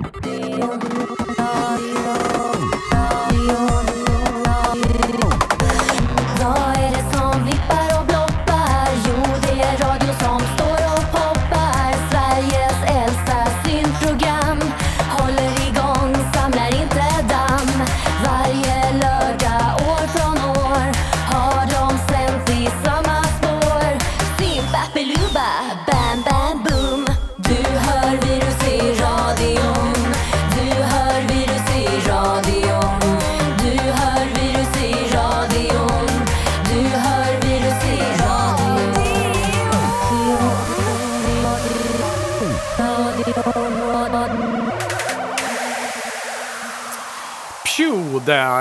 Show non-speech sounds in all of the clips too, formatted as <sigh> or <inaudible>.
Boom.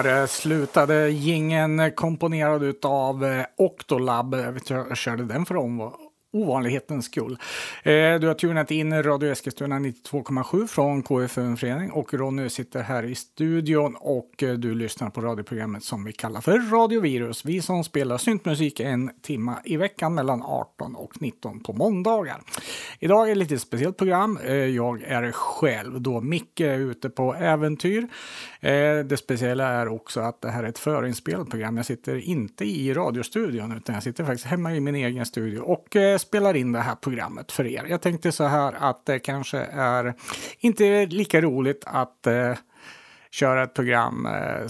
Där eh, slutade gingen eh, komponerad utav eh, Octolab. Jag vet inte, jag körde den för om ovanlighetens skull. Eh, du har tunat in Radio Eskilstuna 92,7 från KFUM Förening och Ronny sitter här i studion och eh, du lyssnar på radioprogrammet som vi kallar för Radiovirus. Vi som spelar syntmusik en timma i veckan mellan 18 och 19 på måndagar. Idag är det ett lite speciellt program. Eh, jag är själv då Micke är ute på äventyr. Eh, det speciella är också att det här är ett förinspelat program. Jag sitter inte i radiostudion utan jag sitter faktiskt hemma i min egen studio och eh, spelar in det här programmet för er. Jag tänkte så här att det kanske är inte lika roligt att eh, köra ett program eh,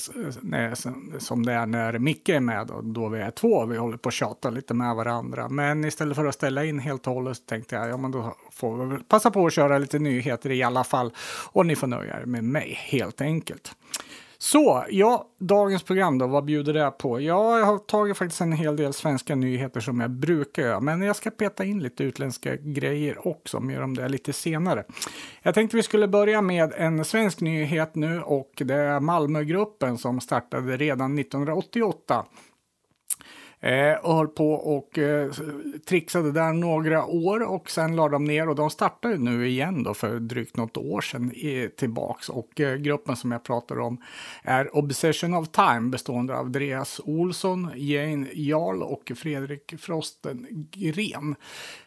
som- det är när Micke är med och då vi är två. Vi håller på att tjata lite med varandra. Men istället för att ställa in helt och hållet så tänkte jag ja, men då får vi passa på att köra lite nyheter i alla fall. Och ni får nöja er med mig helt enkelt. Så, ja, dagens program då, vad bjuder det på? Ja, jag har tagit faktiskt en hel del svenska nyheter som jag brukar göra, men jag ska peta in lite utländska grejer också, mer om det lite senare. Jag tänkte vi skulle börja med en svensk nyhet nu och det är Malmögruppen som startade redan 1988. Eh, och höll på och eh, trixade där några år och sen la de ner och de startade nu igen då för drygt något år sedan i, tillbaks. Och eh, gruppen som jag pratar om är Obsession of Time bestående av Andreas Olsson, Jane Jarl och Fredrik Frosten Gren.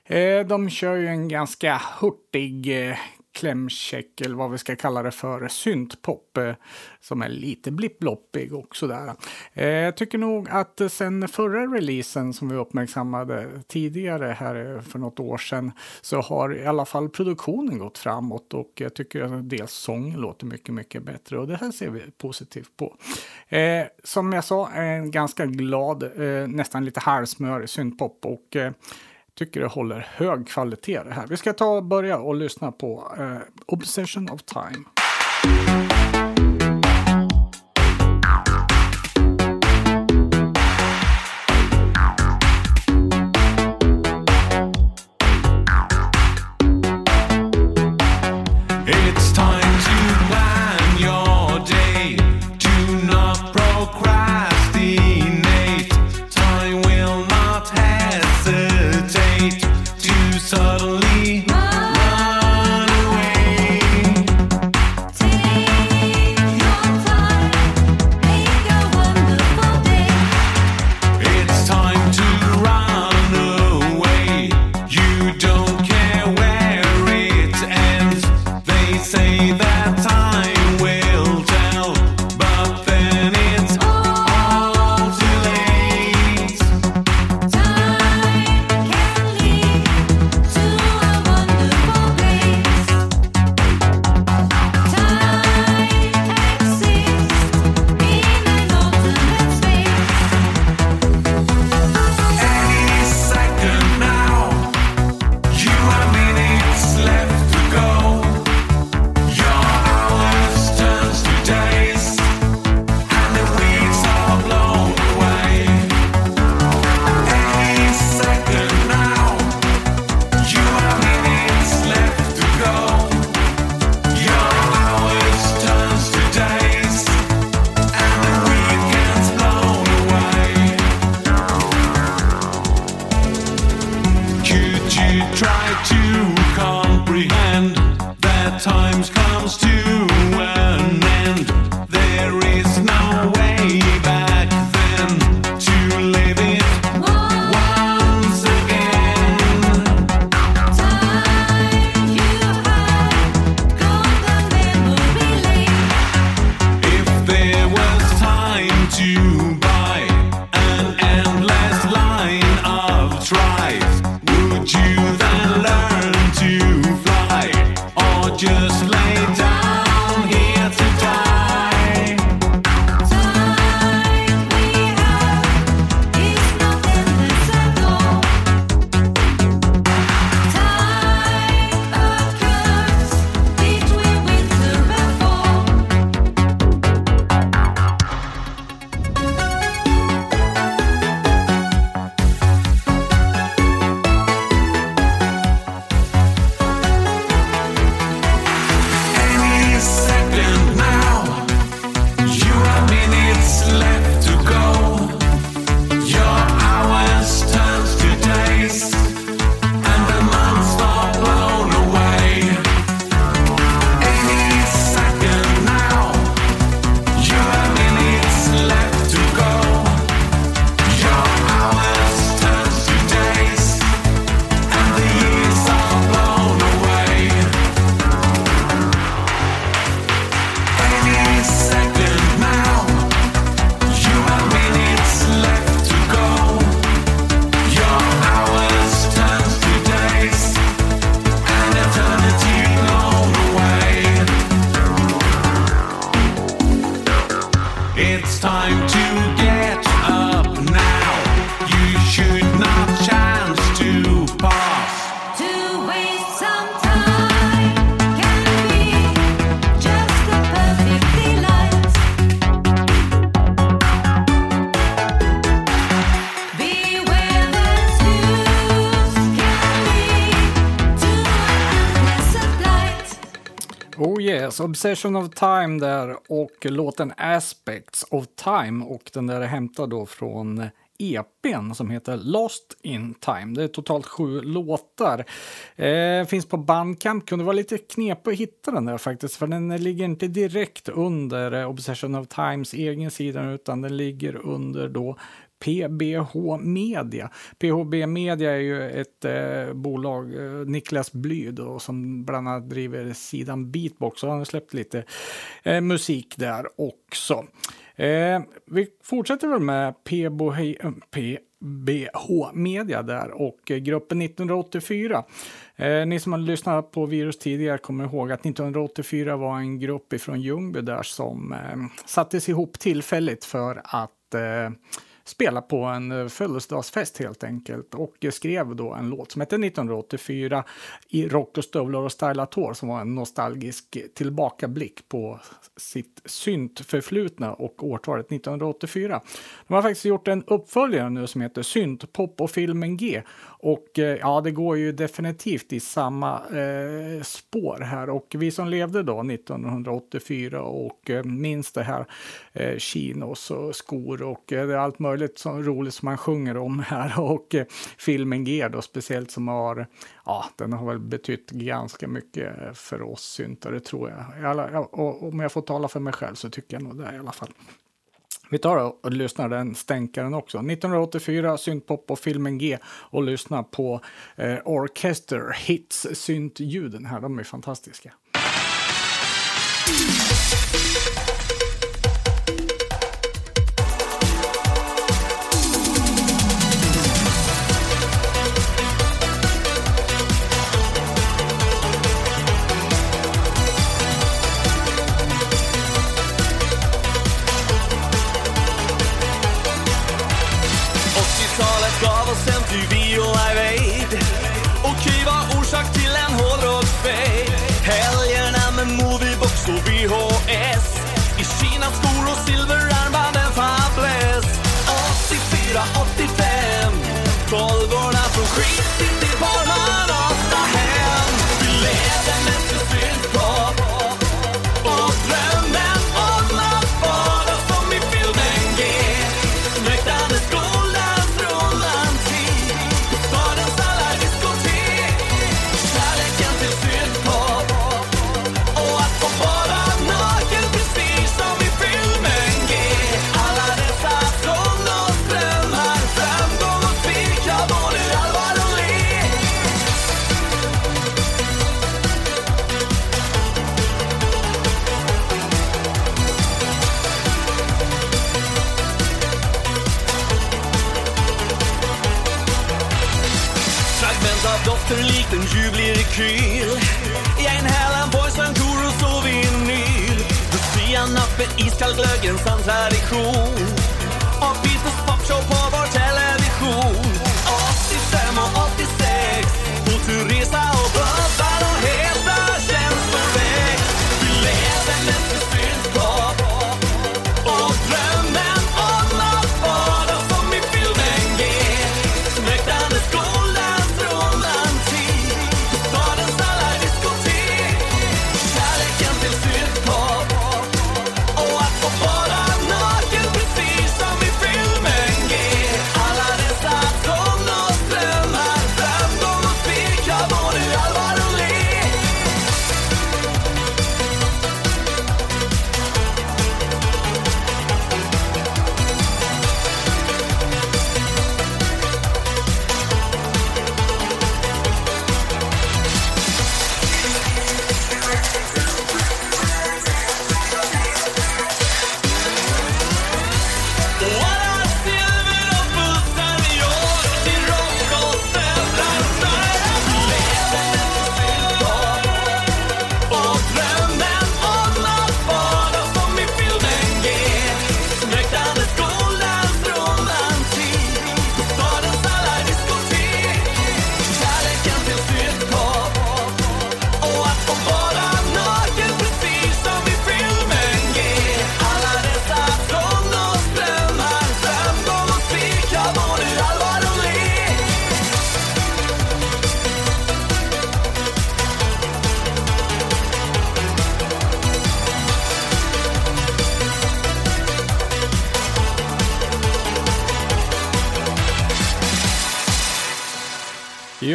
Eh, de kör ju en ganska hurtig eh, klämkäck eller vad vi ska kalla det för, syntpop eh, som är lite blipploppig och sådär. Eh, jag tycker nog att sen förra releasen som vi uppmärksammade tidigare här eh, för något år sedan så har i alla fall produktionen gått framåt och jag tycker att dels sången låter mycket, mycket bättre och det här ser vi positivt på. Som jag sa, en ganska glad, nästan lite halvsmörig syntpop och tycker det håller hög kvalitet det här. Vi ska ta och börja och lyssna på eh, Obsession of Time. Yes, Obsession of Time där och låten Aspects of Time och den där är hämtad då från EPn som heter Lost in Time. Det är totalt sju låtar. Eh, finns på Bandcamp, kunde vara lite knepigt att hitta den där faktiskt för den ligger inte direkt under Obsession of Times egen sida utan den ligger under då PBH Media. PHB Media är ju ett eh, bolag, eh, Niklas Bly då, som bland annat driver sidan Beatbox och han har släppt lite eh, musik där också. Eh, vi fortsätter väl med PBH, PBH Media där och eh, gruppen 1984. Eh, ni som har lyssnat på Virus tidigare kommer ihåg att 1984 var en grupp ifrån Ljungby där som eh, sattes ihop tillfälligt för att eh, spela på en eh, födelsedagsfest helt enkelt. Och skrev då en låt som hette 1984 i rock och stövlar och stylat hår som var en nostalgisk tillbakablick på sitt syntförflutna och årtalet 1984. De har faktiskt gjort en uppföljare nu som heter Synt, pop och filmen G. Och eh, ja, det går ju definitivt i samma eh, spår här. Och vi som levde då 1984 och eh, minns det här eh, chinos och skor och eh, allt möjligt så roligt som man sjunger om här <laughs> och eh, filmen G då speciellt som har, ja, den har väl betytt ganska mycket för oss syntare tror jag. Alla, ja, och om jag får tala för mig själv så tycker jag nog det i alla fall. Vi tar och lyssnar den stänkaren också. 1984, syntpop och filmen G och lyssnar på eh, Orchester Hits syntljuden här. De är fantastiska. Creep.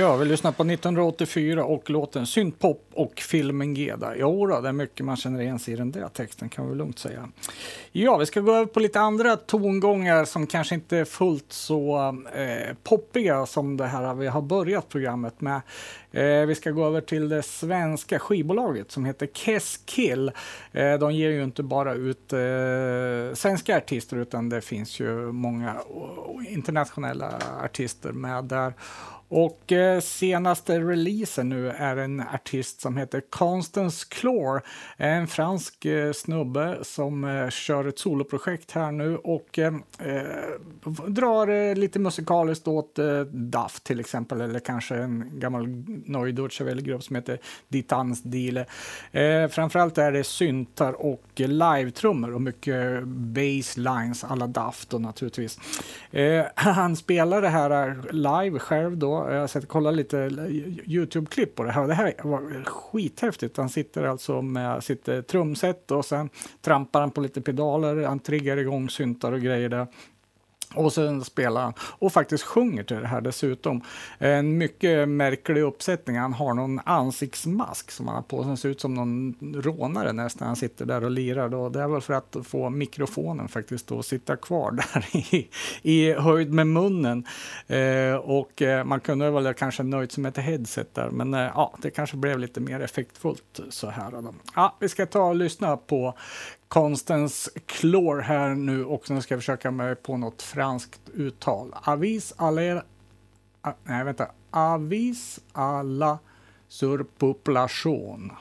Ja, vi lyssnar på 1984 och låten Syntpop och filmen Geda. Jo då, det är mycket man känner igen sig i den där texten kan vi lugnt säga. Ja, vi ska gå över på lite andra tongångar som kanske inte är fullt så eh, poppiga som det här vi har börjat programmet med. Eh, vi ska gå över till det svenska skivbolaget som heter Kesskill. Eh, de ger ju inte bara ut eh, svenska artister utan det finns ju många internationella artister med där. Och eh, senaste releasen nu är en artist som heter Constance Clore. En fransk eh, snubbe som eh, kör ett soloprojekt här nu och eh, eh, drar eh, lite musikaliskt åt eh, Duff till exempel eller kanske en gammal Neudeutsche Welle-grupp som heter Die Tanzdiele. Eh, framförallt är det syntar och live-trummor och mycket basslines alla Duff då naturligtvis. Eh, <laughs> han spelar det här eh, live själv då. Eh, jag har sett kolla lite eh, Youtube-klipp på det här. Det här var skithäftigt. Han sitter alltså med sitt eh, trumset och sen trampar han på lite pedaler. Han triggar igång syntar och grejer där. Och sen spelar han och faktiskt sjunger till det här dessutom. En mycket märklig uppsättning. Han har någon ansiktsmask som han har på sig. Han ser ut som någon rånare nästan. Han sitter där och lirar. Då. Det är väl för att få mikrofonen faktiskt att sitta kvar <laughs> där i, i höjd med munnen. Eh, och eh, man kunde väl kanske nöjt sig med ett headset där. Men eh, ja, det kanske blev lite mer effektfullt så här. Ja, vi ska ta och lyssna på konstens klor här nu och nu ska jag försöka mig på något franskt uttal. Avis aller... Ah, nej, vänta. Avis alla la surpopulation.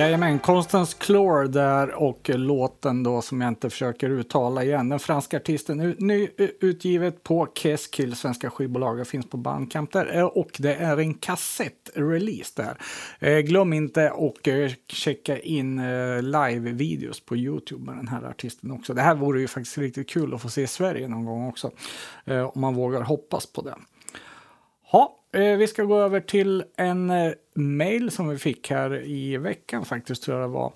Jajamän, Constance Clore där och låten då som jag inte försöker uttala igen. Den franska artisten, u- ny, utgivet på Keskill, svenska skivbolaget, finns på Bandcamp där. Eh, och det är en kassettrelease där. Eh, glöm inte och eh, checka in eh, live-videos på Youtube med den här artisten också. Det här vore ju faktiskt riktigt kul att få se i Sverige någon gång också. Eh, om man vågar hoppas på det. Ja, eh, vi ska gå över till en eh, mail som vi fick här i veckan faktiskt tror jag det var.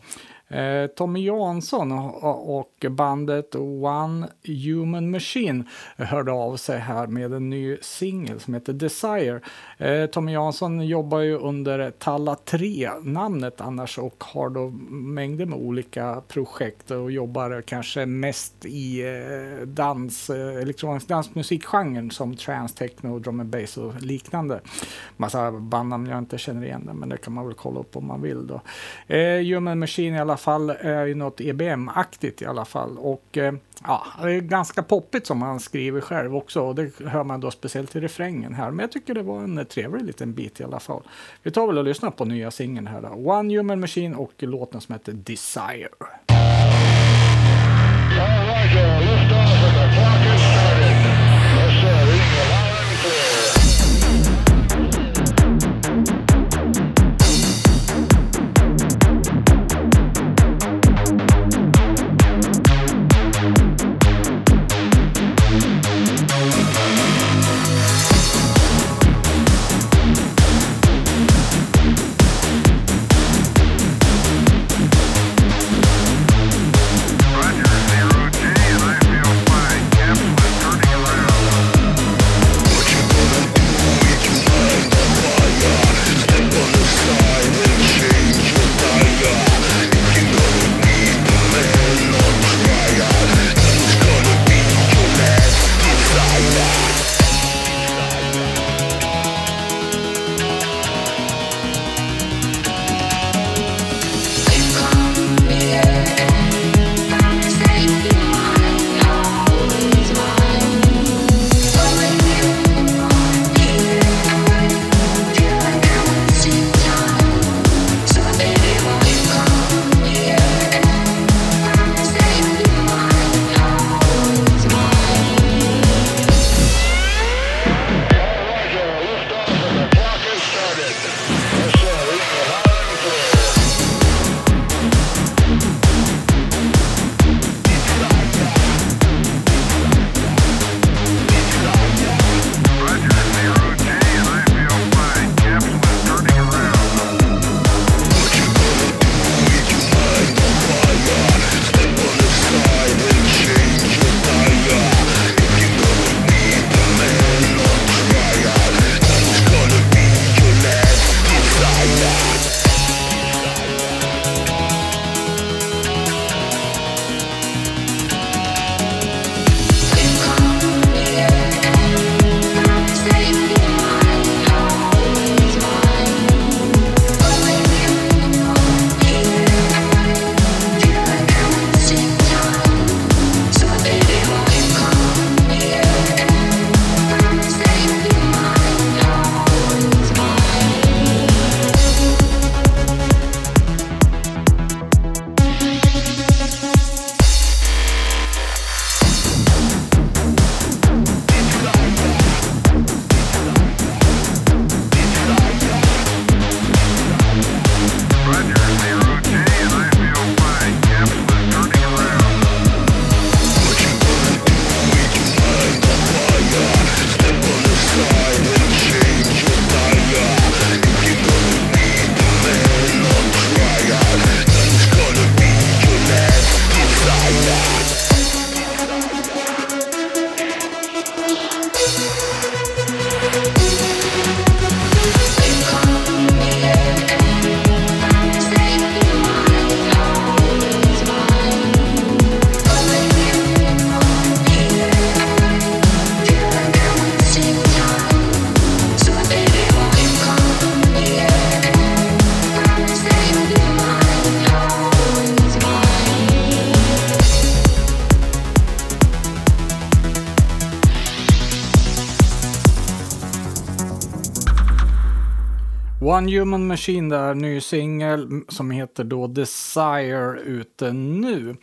Eh, Tommy Jansson och, bandet One Human Machine hörde av sig här med en ny singel som heter Desire. Eh, Tommy Jansson jobbar ju under Talla 3-namnet annars och har då mängder med olika projekt och jobbar kanske mest i eh, dans, elektronisk dansmusikgenren som trance, techno, drum and bass och liknande. Massa bandnamn jag inte känner igen, men det kan man väl kolla upp om man vill då. Human Machine i alla alla fall eh, är ju något EBM-aktigt i alla fall och eh, ja, det är ganska poppigt som han skriver själv också och det hör man då speciellt i refrängen här. Men jag tycker det var en trevlig liten bit i alla fall. Vi tar väl och lyssnar på nya singeln här då. One Human Machine och låten som heter Desire. One Human Machine där, ny singel som heter då Desire ute nu.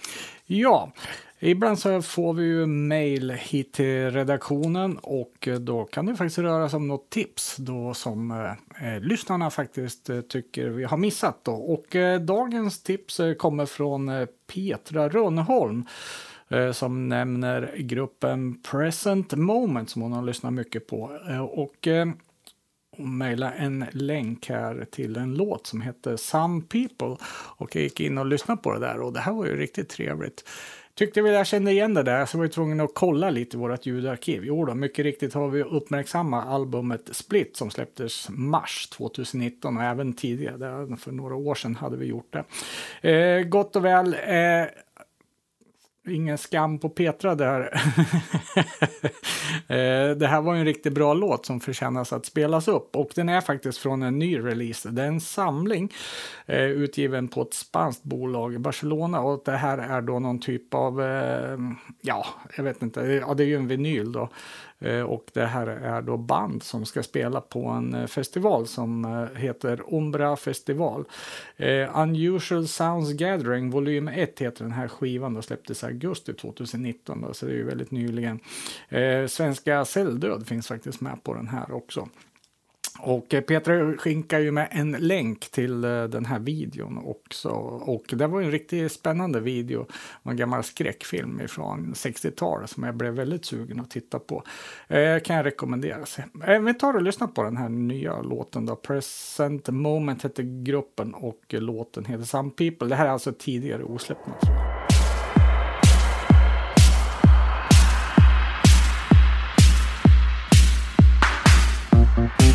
Ja, ibland så får vi ju mail hit till redaktionen och eh, då kan det faktiskt röra sig om något tips då som eh, eh lyssnarna faktiskt eh, tycker vi har missat då. Och eh, dagens tips kommer från eh, Petra Rönnholm som nämner gruppen Present Moment som hon har lyssnat mycket på. Och och mejla en länk här till en låt som heter Some People. Och jag gick in och lyssnade på det där och det här var ju riktigt trevligt. Tyckte väl jag kände igen det där så var jag tvungen att kolla lite i vårt ljudarkiv. Jo då, mycket riktigt har vi uppmärksammat albumet Split som släpptes mars 2019 och även tidigare, för några år sedan hade vi gjort det. Eh, gott och väl. Eh, Ingen skam på Petra där. <laughs> Eh, det här var ju en riktigt bra låt som förtjänas att spelas upp och den är faktiskt från en ny release. Det är en samling eh, utgiven på ett spanskt bolag i Barcelona och det här är då någon typ av, eh, ja, jag vet inte, ja, det är ju en vinyl då. Eh, och det här är då band som ska spela på en eh, festival som eh, heter Umbra festival. Eh, Unusual Sounds Gathering volym 1 heter den här skivan och släpptes i augusti 2019 då, så det är ju väldigt nyligen. Eh, svenska Celldöd finns faktiskt med på den här också. Och eh, Peter Petra skinkar ju med en länk till eh, den här videon också. Och det var ju en riktigt spännande video. En gammal skräckfilm från 60-talet som jag blev väldigt sugen att titta på. Eh, kan jag rekommendera. Eh, vi tar och lyssnar på den här nya låten då. Present Moment heter gruppen och låten heter Some People. Det här är alltså tidigare osläppt material.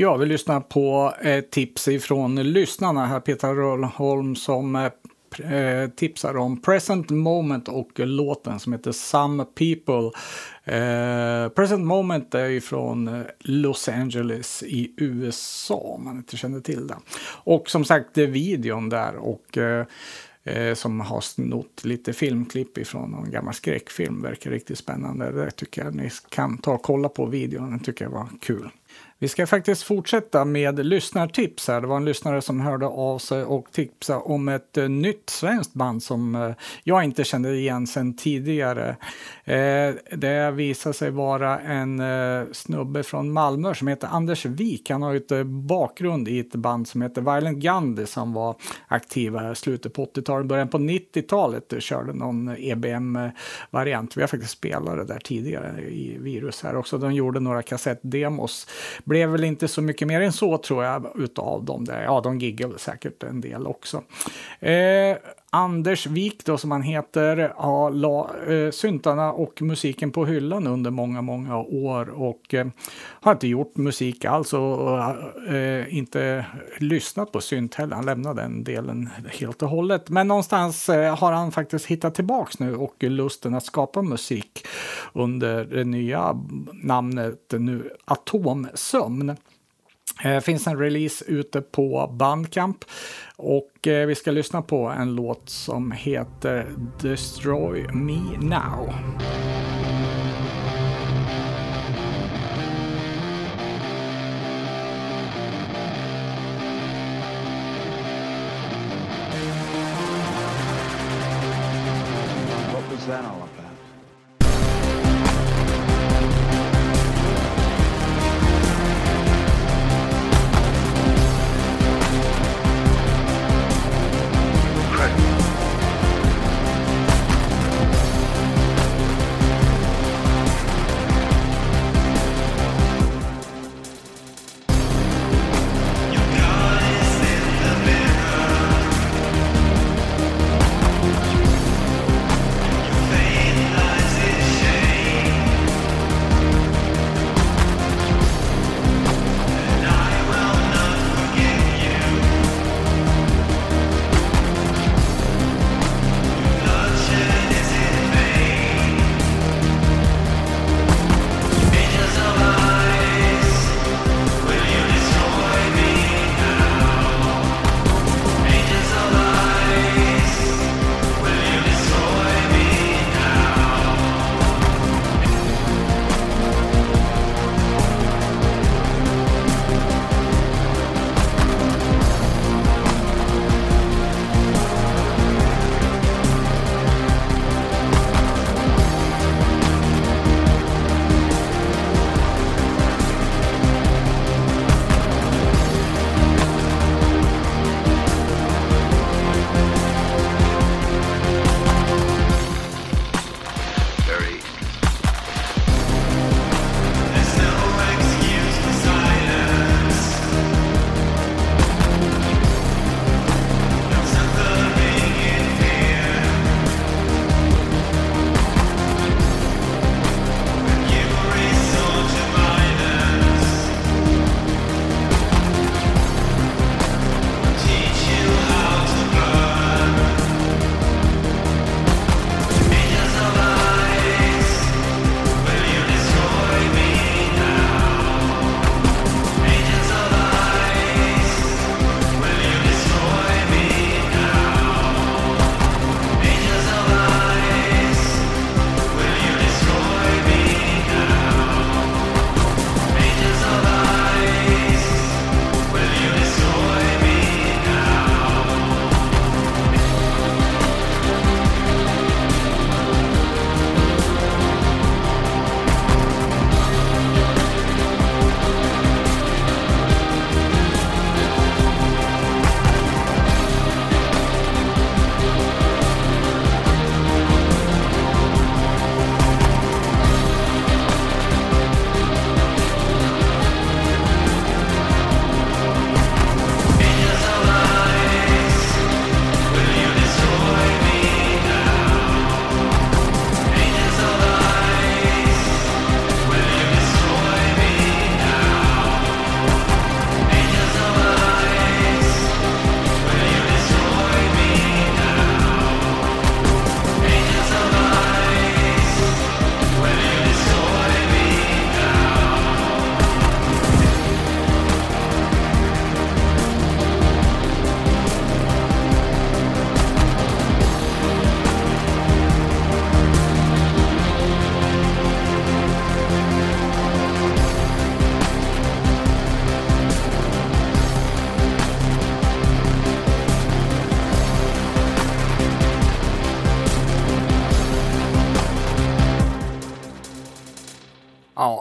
Ja, vi lyssnar på eh, tips ifrån lyssnarna. Här Peter Röllholm som eh, eh, tipsar om Present Moment och låten som heter Some People. Eh, Present Moment är ju från Los Angeles i USA om man inte känner till det. Och som sagt, det är videon där och eh, eh, som har snott lite filmklipp ifrån någon gammal skräckfilm. Verkar riktigt spännande. Det tycker jag ni kan ta och kolla på videon. Den tycker jag var kul. Vi ska faktiskt fortsätta med lyssnartips här. Det var en lyssnare som hörde av sig och tipsade om ett eh, nytt svenskt band som eh, jag inte kände igen sen tidigare. Eh, det visar sig vara en snubbe från Malmö som heter Anders Wik. Han har ju ett bakgrund i ett band som heter Violent Gandhi som var aktiva i slutet på 80-talet, början på 90-talet. Körde någon EBM-variant. Vi har faktiskt spelat det där tidigare i Virus här också. De gjorde några kassettdemos. Blev väl inte så mycket mer än så tror jag utav dem där. Ja, de giggade säkert en del också. Eh, Anders Wik då som han heter har la eh, syntarna och musiken på hyllan under många, många år och eh, har inte gjort musik alls och eh, inte lyssnat på synt heller. Han lämnade den delen helt och hållet. Men någonstans eh, har han faktiskt hittat tillbaks nu och lusten att skapa musik under det nya namnet nu Atomsömn. Det finns en release ute på Bandcamp och eh, vi ska lyssna på en låt som heter Destroy Me Now.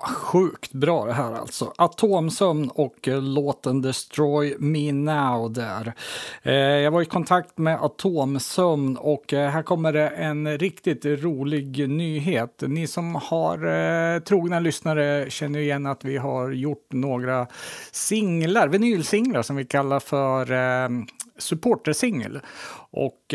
Sjukt bra det här alltså. Atomsömn och eh, låten Destroy Me Now där. Eh, jag var i kontakt med Atomsömn och eh, här kommer det en riktigt rolig nyhet. Ni som har trogna lyssnare känner igen att vi har gjort några singlar, vinylsinglar som vi kallar för supportersingel. Och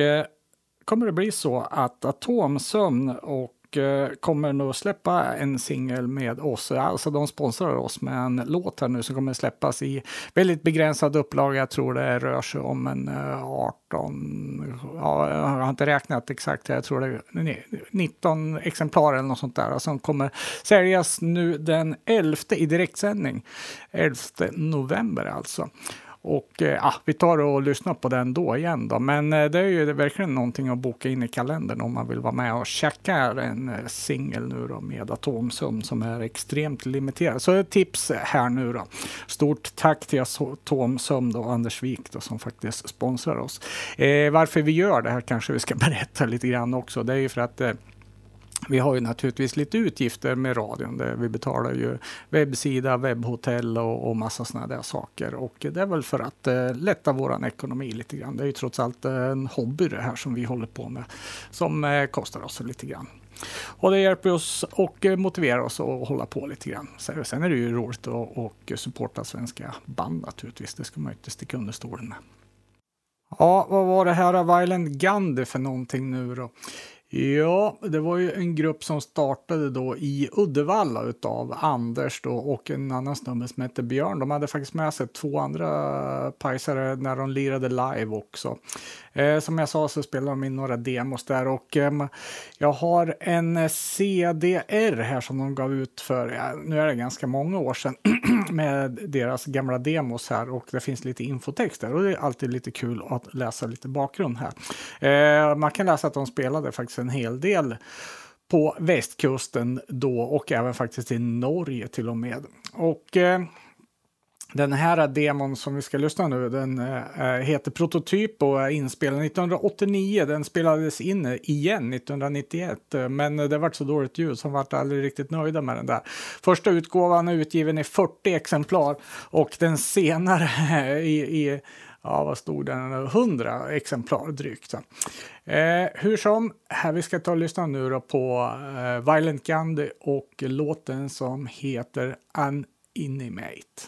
kommer det bli så att Atomsömn och och eh, kommer nog släppa en singel med oss. Alltså de sponsrar oss med en låt här nu som kommer släppas i väldigt begränsad upplaga. Jag tror det rör sig om en eh, 18, ja, jag har inte räknat exakt, jag tror det är 19 exemplar eller något sånt där som kommer säljas nu den 11 i direktsändning. 11 november alltså. Och eh, ja, vi tar och lyssnar på den då igen då. Men eh, det är ju verkligen någonting att boka in i kalendern om man vill vara med och checka en eh, singel nu då med Atomsömn som är extremt limiterad. Så ett tips här nu då. Stort tack till Atomsömn och Anders Wik då, som faktiskt sponsrar oss. Eh, varför vi gör det här kanske vi ska <laughs> berätta lite grann också. Det är ju för att eh, vi har ju naturligtvis lite utgifter med radion. Vi betalar ju webbsida, webbhotell och, och massa sådana där saker. Och det är väl för att eh, lätta vår ekonomi lite grann. Det är ju trots allt en hobby det här som vi håller på med. Som eh, kostar oss lite grann. Och det hjälper oss och eh, motiverar oss att hålla på lite grann. Sen är det ju roligt att och supporta svenska band naturligtvis. Det ska man ju inte sticka under stolen med. Ja, vad var det här Violent Gandhi för någonting nu då? Ja, det var ju en grupp som startade då i Uddevalla utav Anders då och en annan snubbe som hette Björn. De hade faktiskt med sig två andra pajsare när de lirade live också. Eh, som jag sa så spelade de in några demos där och eh, jag har en CDR här som de gav ut för, ja, nu är det ganska många år sedan, <clears throat> med deras gamla demos här och det finns lite infotext där och det är alltid lite kul att läsa lite bakgrund här. Eh, man kan läsa att de spelade faktiskt en hel del på västkusten då och även faktiskt i Norge till och med. Och eh, den här demon som vi ska lyssna nu, den eh, heter Prototyp och är inspelad 1989. Den spelades in eh, igen 1991, eh, men det var så dåligt ljud så de var aldrig riktigt nöjda med den där. Första utgåvan är utgiven i 40 exemplar och den senare <laughs> i, i ja, vad stod den? 100 exemplar drygt. Eh, hur som, här vi ska ta och lyssna nu då på eh, Violent Gandhi och låten som heter Uninimate.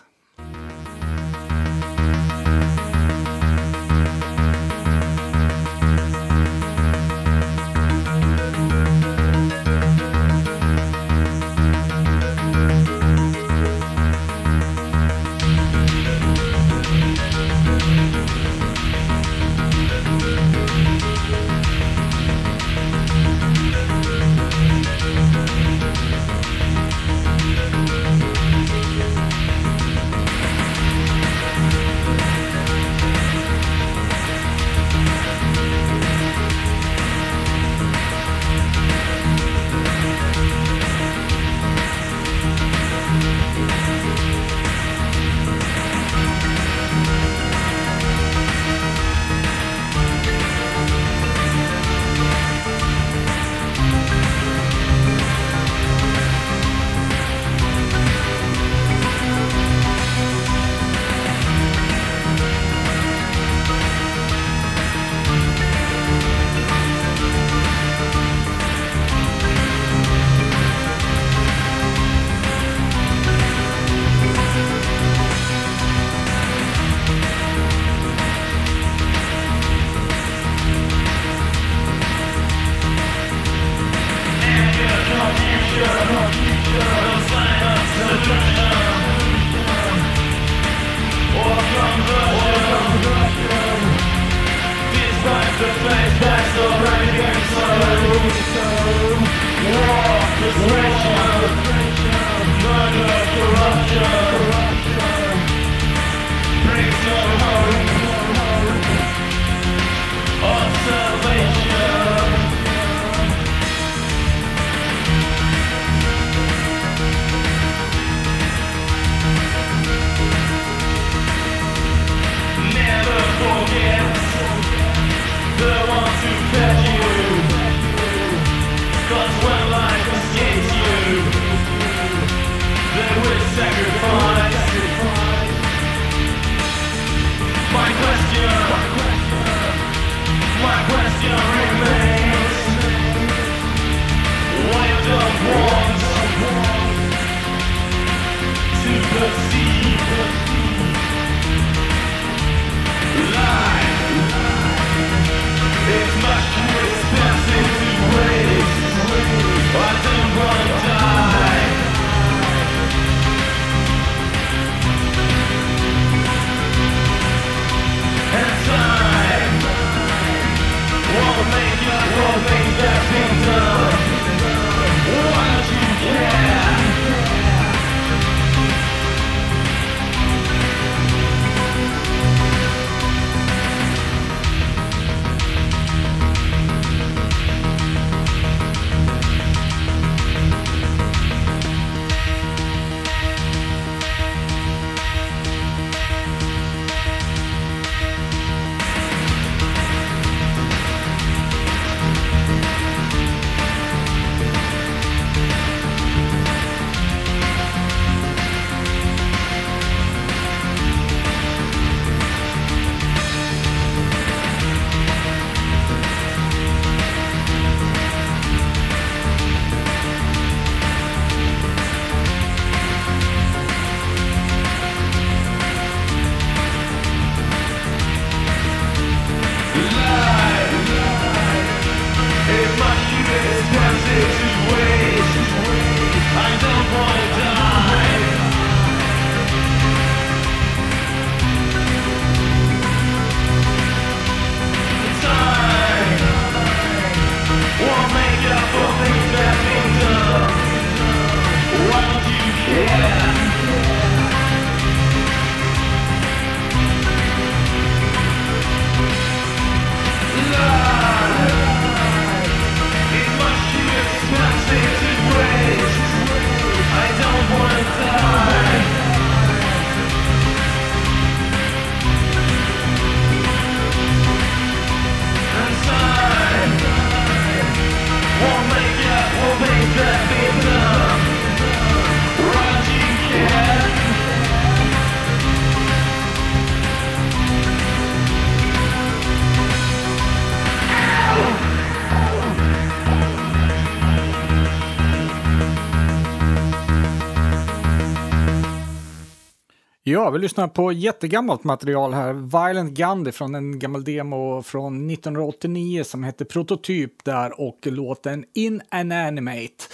Ja, vi lyssnar på jättegammalt material här. Violent Gandhi från en gammal demo från 1989 som hette Prototyp där och låten In Animate.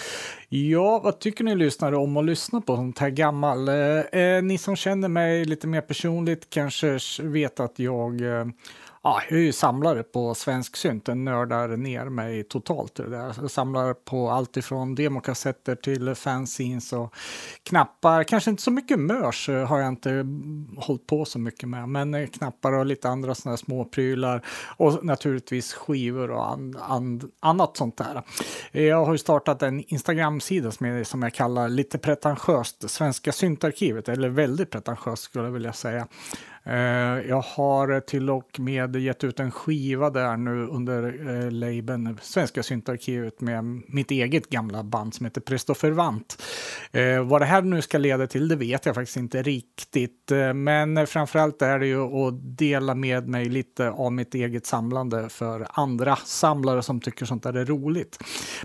Ja, vad tycker ni lyssnare om att lyssna på sånt här gammal? Eh, eh, ni som känner mig lite mer personligt kanske vet att jag eh, Ja, jag är ju samlare på svensk synt, den nördar ner mig totalt i det där. Jag samlar på allt ifrån demokassetter till fanzines och knappar. Kanske inte så mycket mörs eh, har jag inte hållit på så mycket med, men eh, knappar och lite andra sådana små prylar och naturligtvis skivor och an, an, annat sånt där. Eh, jag har ju startat en Instagram-sida som som jag kallar lite pretentiöst Svenska syntarkivet, eller väldigt pretentiöst skulle jag vilja säga. Eh, jag har till och med gett ut en skiva där nu under eh, labeln Svenska syntarkivet med mitt eget gamla band som heter Prestoffervant. Eh, vad det här nu ska leda till det vet jag faktiskt inte riktigt. Eh, men framförallt är det ju att dela med mig lite av mitt eget samlande för andra samlare som tycker sånt där är roligt.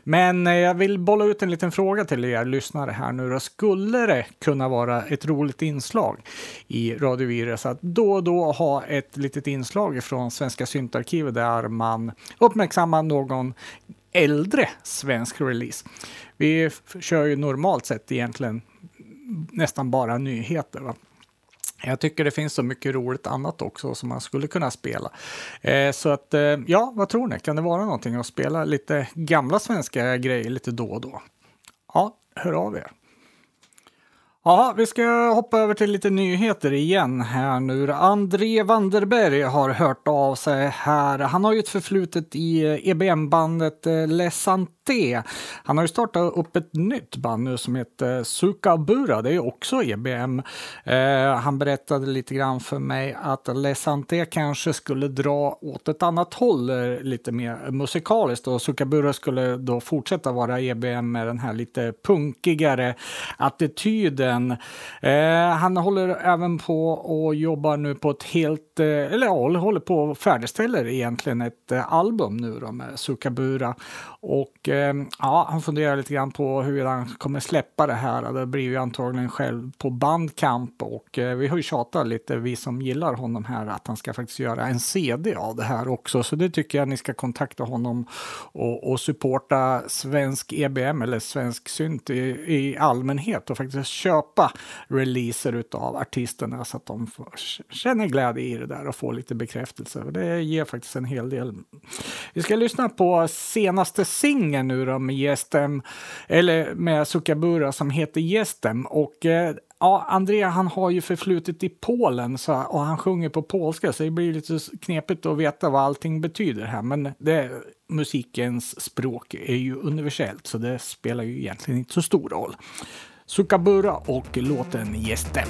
Men eh, jag vill bolla ut en liten fråga till er lyssnare här nu då. Skulle det kunna vara ett roligt inslag i Radio Virus att då och då ha ett litet inslag från Svenska syntarkivet där man uppmärksammar någon äldre svensk release. Vi kör ju normalt sett egentligen nästan bara nyheter. Va? Jag tycker det finns så mycket roligt annat också som man skulle kunna spela. Eh, så att, eh, ja, vad tror ni? Kan det vara någonting att spela lite gamla svenska grejer lite då och då? Ja, hör av er. Ja, vi ska hoppa över till lite nyheter igen här nu. André Vanderberg har hört av sig här. Han har ju ett förflutet i EBM-bandet eh, Les Santé. Han har ju startat upp ett nytt band nu som heter eh, Sukabura. Det är ju också EBM. Eh, han berättade lite grann för mig att Les Santé kanske skulle dra åt ett annat håll eh, lite mer musikaliskt och Sukabura skulle då fortsätta vara EBM med den här lite punkigare attityden låten. Eh, han håller även på och jobbar nu på ett helt, eh, eller ja, håller på och färdigställer egentligen ett eh, album nu då med Sukabura. Och eh, ja, han funderar lite grann på hur han kommer släppa det här. Det blir ju antagligen själv på Bandcamp och eh, vi har ju tjatat lite, vi som gillar honom här, att han ska faktiskt göra en CD av det här också. Så det tycker jag ni ska kontakta honom och, och supporta svensk EBM eller svensk synt i, i allmänhet och faktiskt köpa releaser utav artisterna så att de får, känner glädje i det där och får lite bekräftelse. Det ger faktiskt en hel del. Vi ska lyssna på senaste singeln nu då med Gästem, eller med Sukabura som heter Gästem. Och eh, Ja, Andrea han har ju förflutet i Polen så, och han sjunger på polska så det blir lite knepigt att veta vad allting betyder här. Men det, musikens språk är ju universellt så det spelar ju egentligen inte så stor roll. Sukabura och låten Yes Them.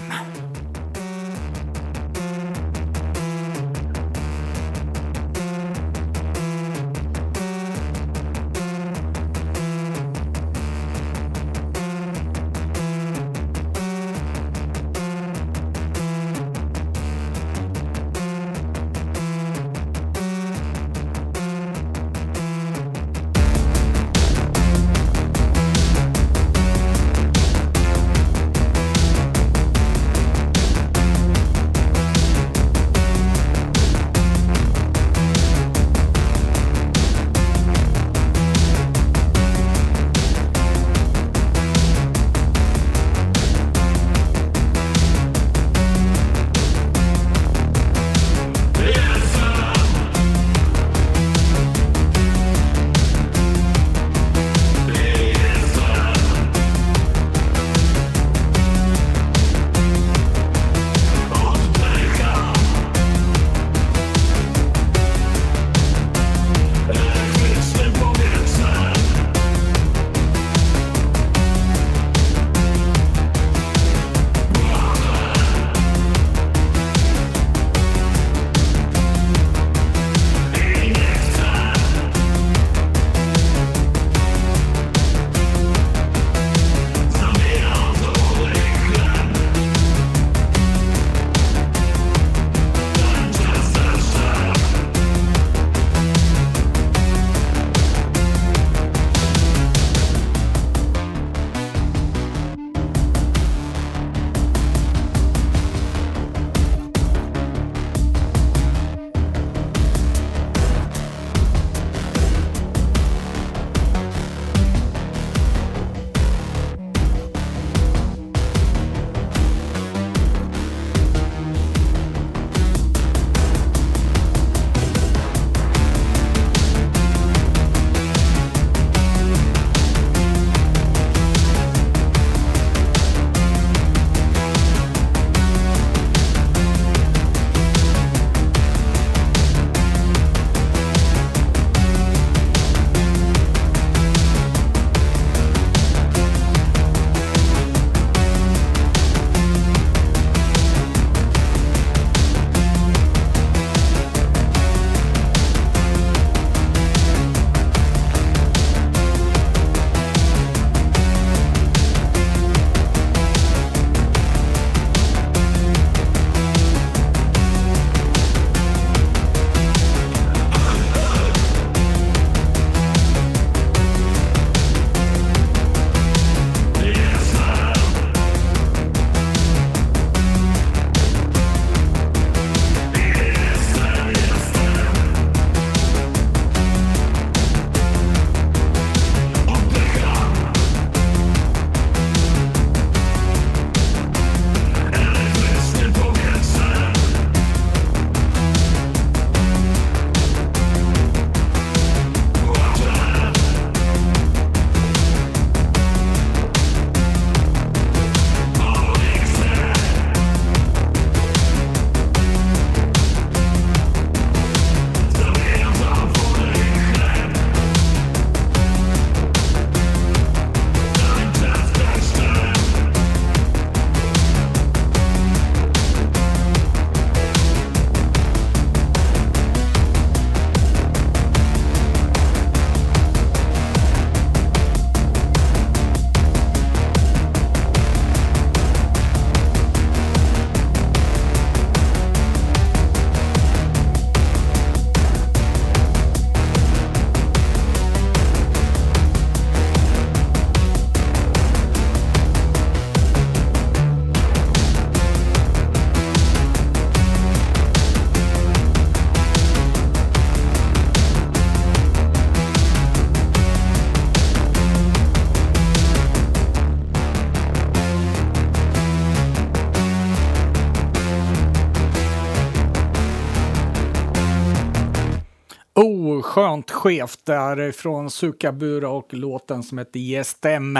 Skönt skevt där från Sukabura och låten som heter Jestem.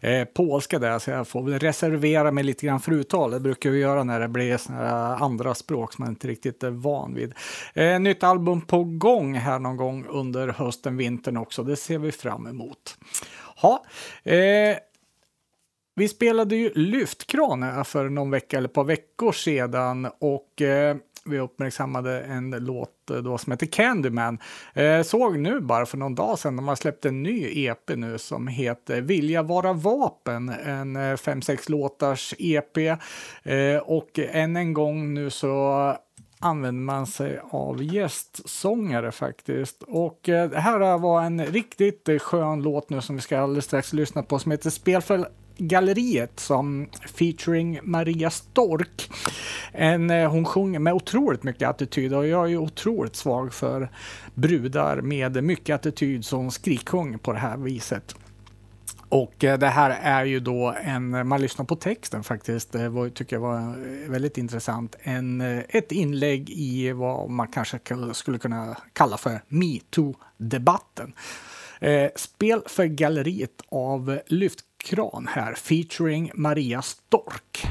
Eh, polska där, så jag får väl reservera mig lite grann för uttal. Det brukar vi göra när det blir såna här andra språk som man inte riktigt är van vid. Eh, nytt album på gång här någon gång under hösten, vintern också. Det ser vi fram emot. Ha, eh, vi spelade ju Lyftkran för någon vecka eller ett par veckor sedan och eh, vi uppmärksammade en låt eh, då som heter Candyman. Eh, såg nu bara för någon dag sedan, de har släppt en ny EP nu som heter Vilja vara vapen, en eh, fem sex låtars EP. Eh, och än en gång nu så använder man sig av gästsångare faktiskt. Och eh, det här var en riktigt eh, skön låt nu som vi ska alldeles strax lyssna på som heter Spel för galleriet som featuring Maria Stork. En, eh, hon sjunger med otroligt mycket attityd och jag är ju otroligt svag för brudar med mycket attityd som skriksjunger på det här viset. Och eh, det här är ju då en, man lyssnar på texten faktiskt, eh, det var, tycker jag var väldigt intressant, en, ett inlägg i vad man kanske skulle kunna kalla för metoo-debatten. Eh, spel för galleriet av Lyft. Kran här, featuring Maria Stork.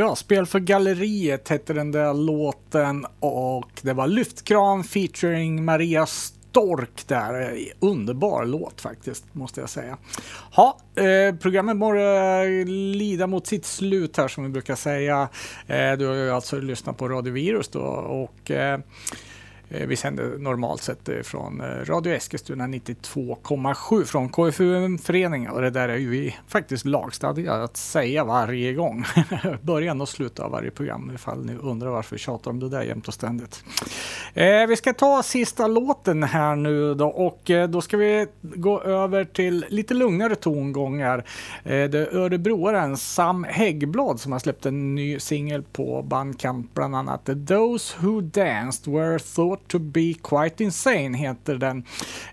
Ja, Spel för galleriet hette den där låten och det var Lyftkran featuring Maria Stork där. Underbar låt faktiskt, måste jag säga. Ha, eh, programmet börjar eh, lida mot sitt slut här som vi brukar säga. Eh, du har ju alltså lyssnat på Radio Virus då och eh, Eh, Eh, vi sänder normalt sett eh, från eh, Radio Eskilstuna 92,7 från KFUM-föreningen och det där är ju vi faktiskt lagstadgade att säga varje gång. <laughs> Början och slutet av varje program ifall ni undrar varför vi tjatar om det där jämt och ständigt. Eh, vi ska ta sista låten här nu då och då ska vi gå över till lite lugnare tongångar. Eh, det är örebroaren Sam Häggblad som har släppt en ny singel på Bandcamp bland annat. Those Who Danced Were Thought To Be Quite Insane heter den.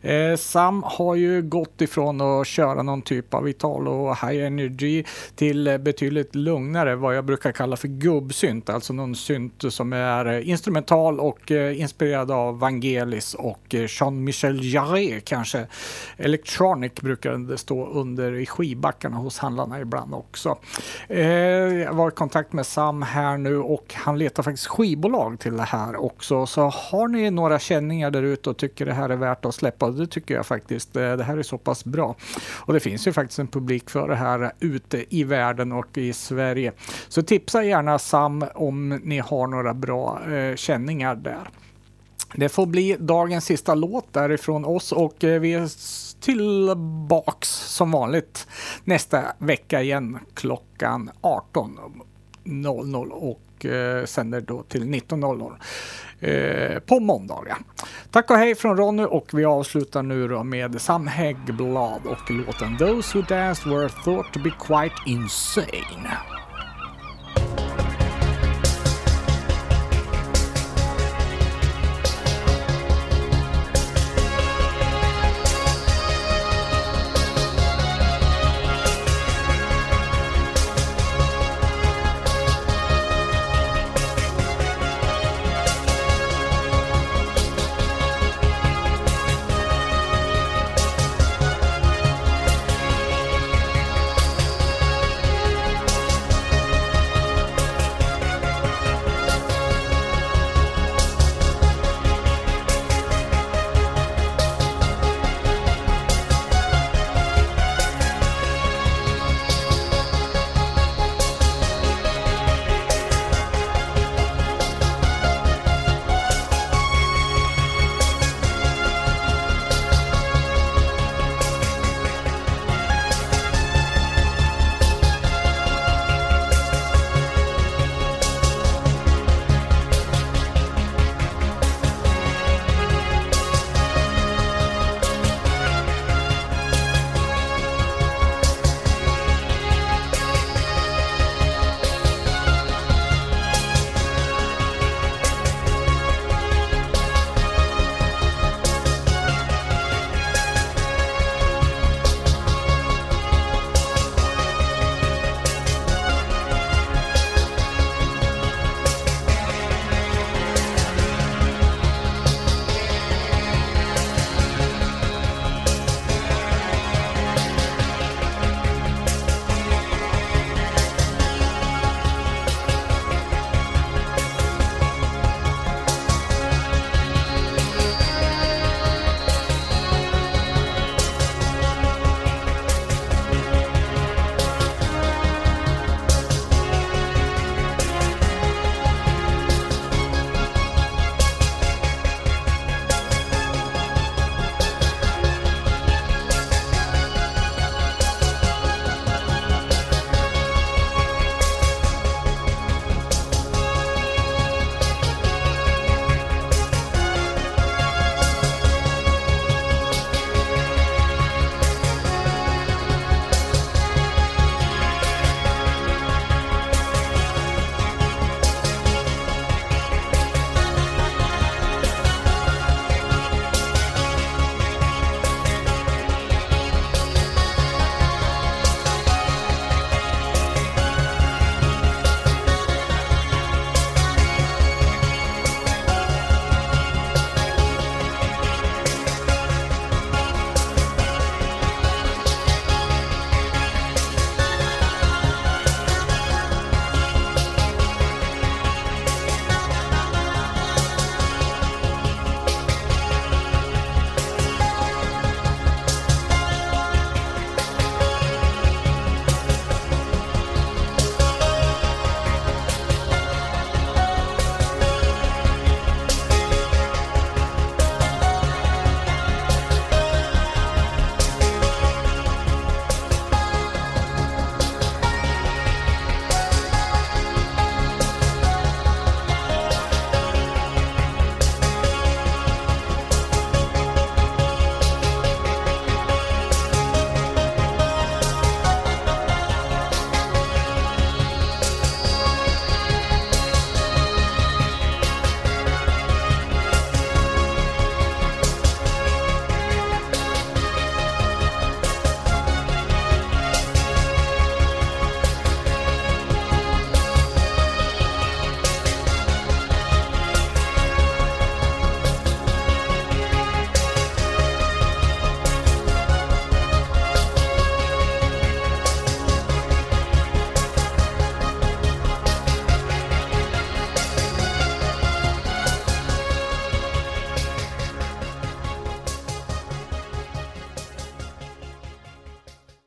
Eh, Sam har ju gått ifrån att köra någon typ av vital och high energy till betydligt lugnare vad jag brukar kalla för gubbsynt, alltså någon synt som är instrumental och eh, inspirerad av Vangelis och eh, Jean-Michel Jarre kanske. Electronic brukar det stå under i skivbackarna hos handlarna ibland också. Eh, jag var i kontakt med Sam här nu och han letar faktiskt skivbolag till det här också. Så har ni några känningar där ute och tycker det här är värt att släppa, det tycker jag faktiskt. Eh, det här är så pass bra. Och det finns ju faktiskt en publik för det här ute i världen och i Sverige. Så tipsa gärna Sam om ni har några bra eh, känningar där. Det får bli dagens sista låt därifrån oss och eh, vi är tillbaks som vanligt nästa vecka igen klockan 18.00 och eh, sänder då till 19.00 eh, på måndagar. Tack och hej från Ronny och vi avslutar nu då med Sam Häggblad och låten Those Who Danced Were Thought To Be Quite Insane.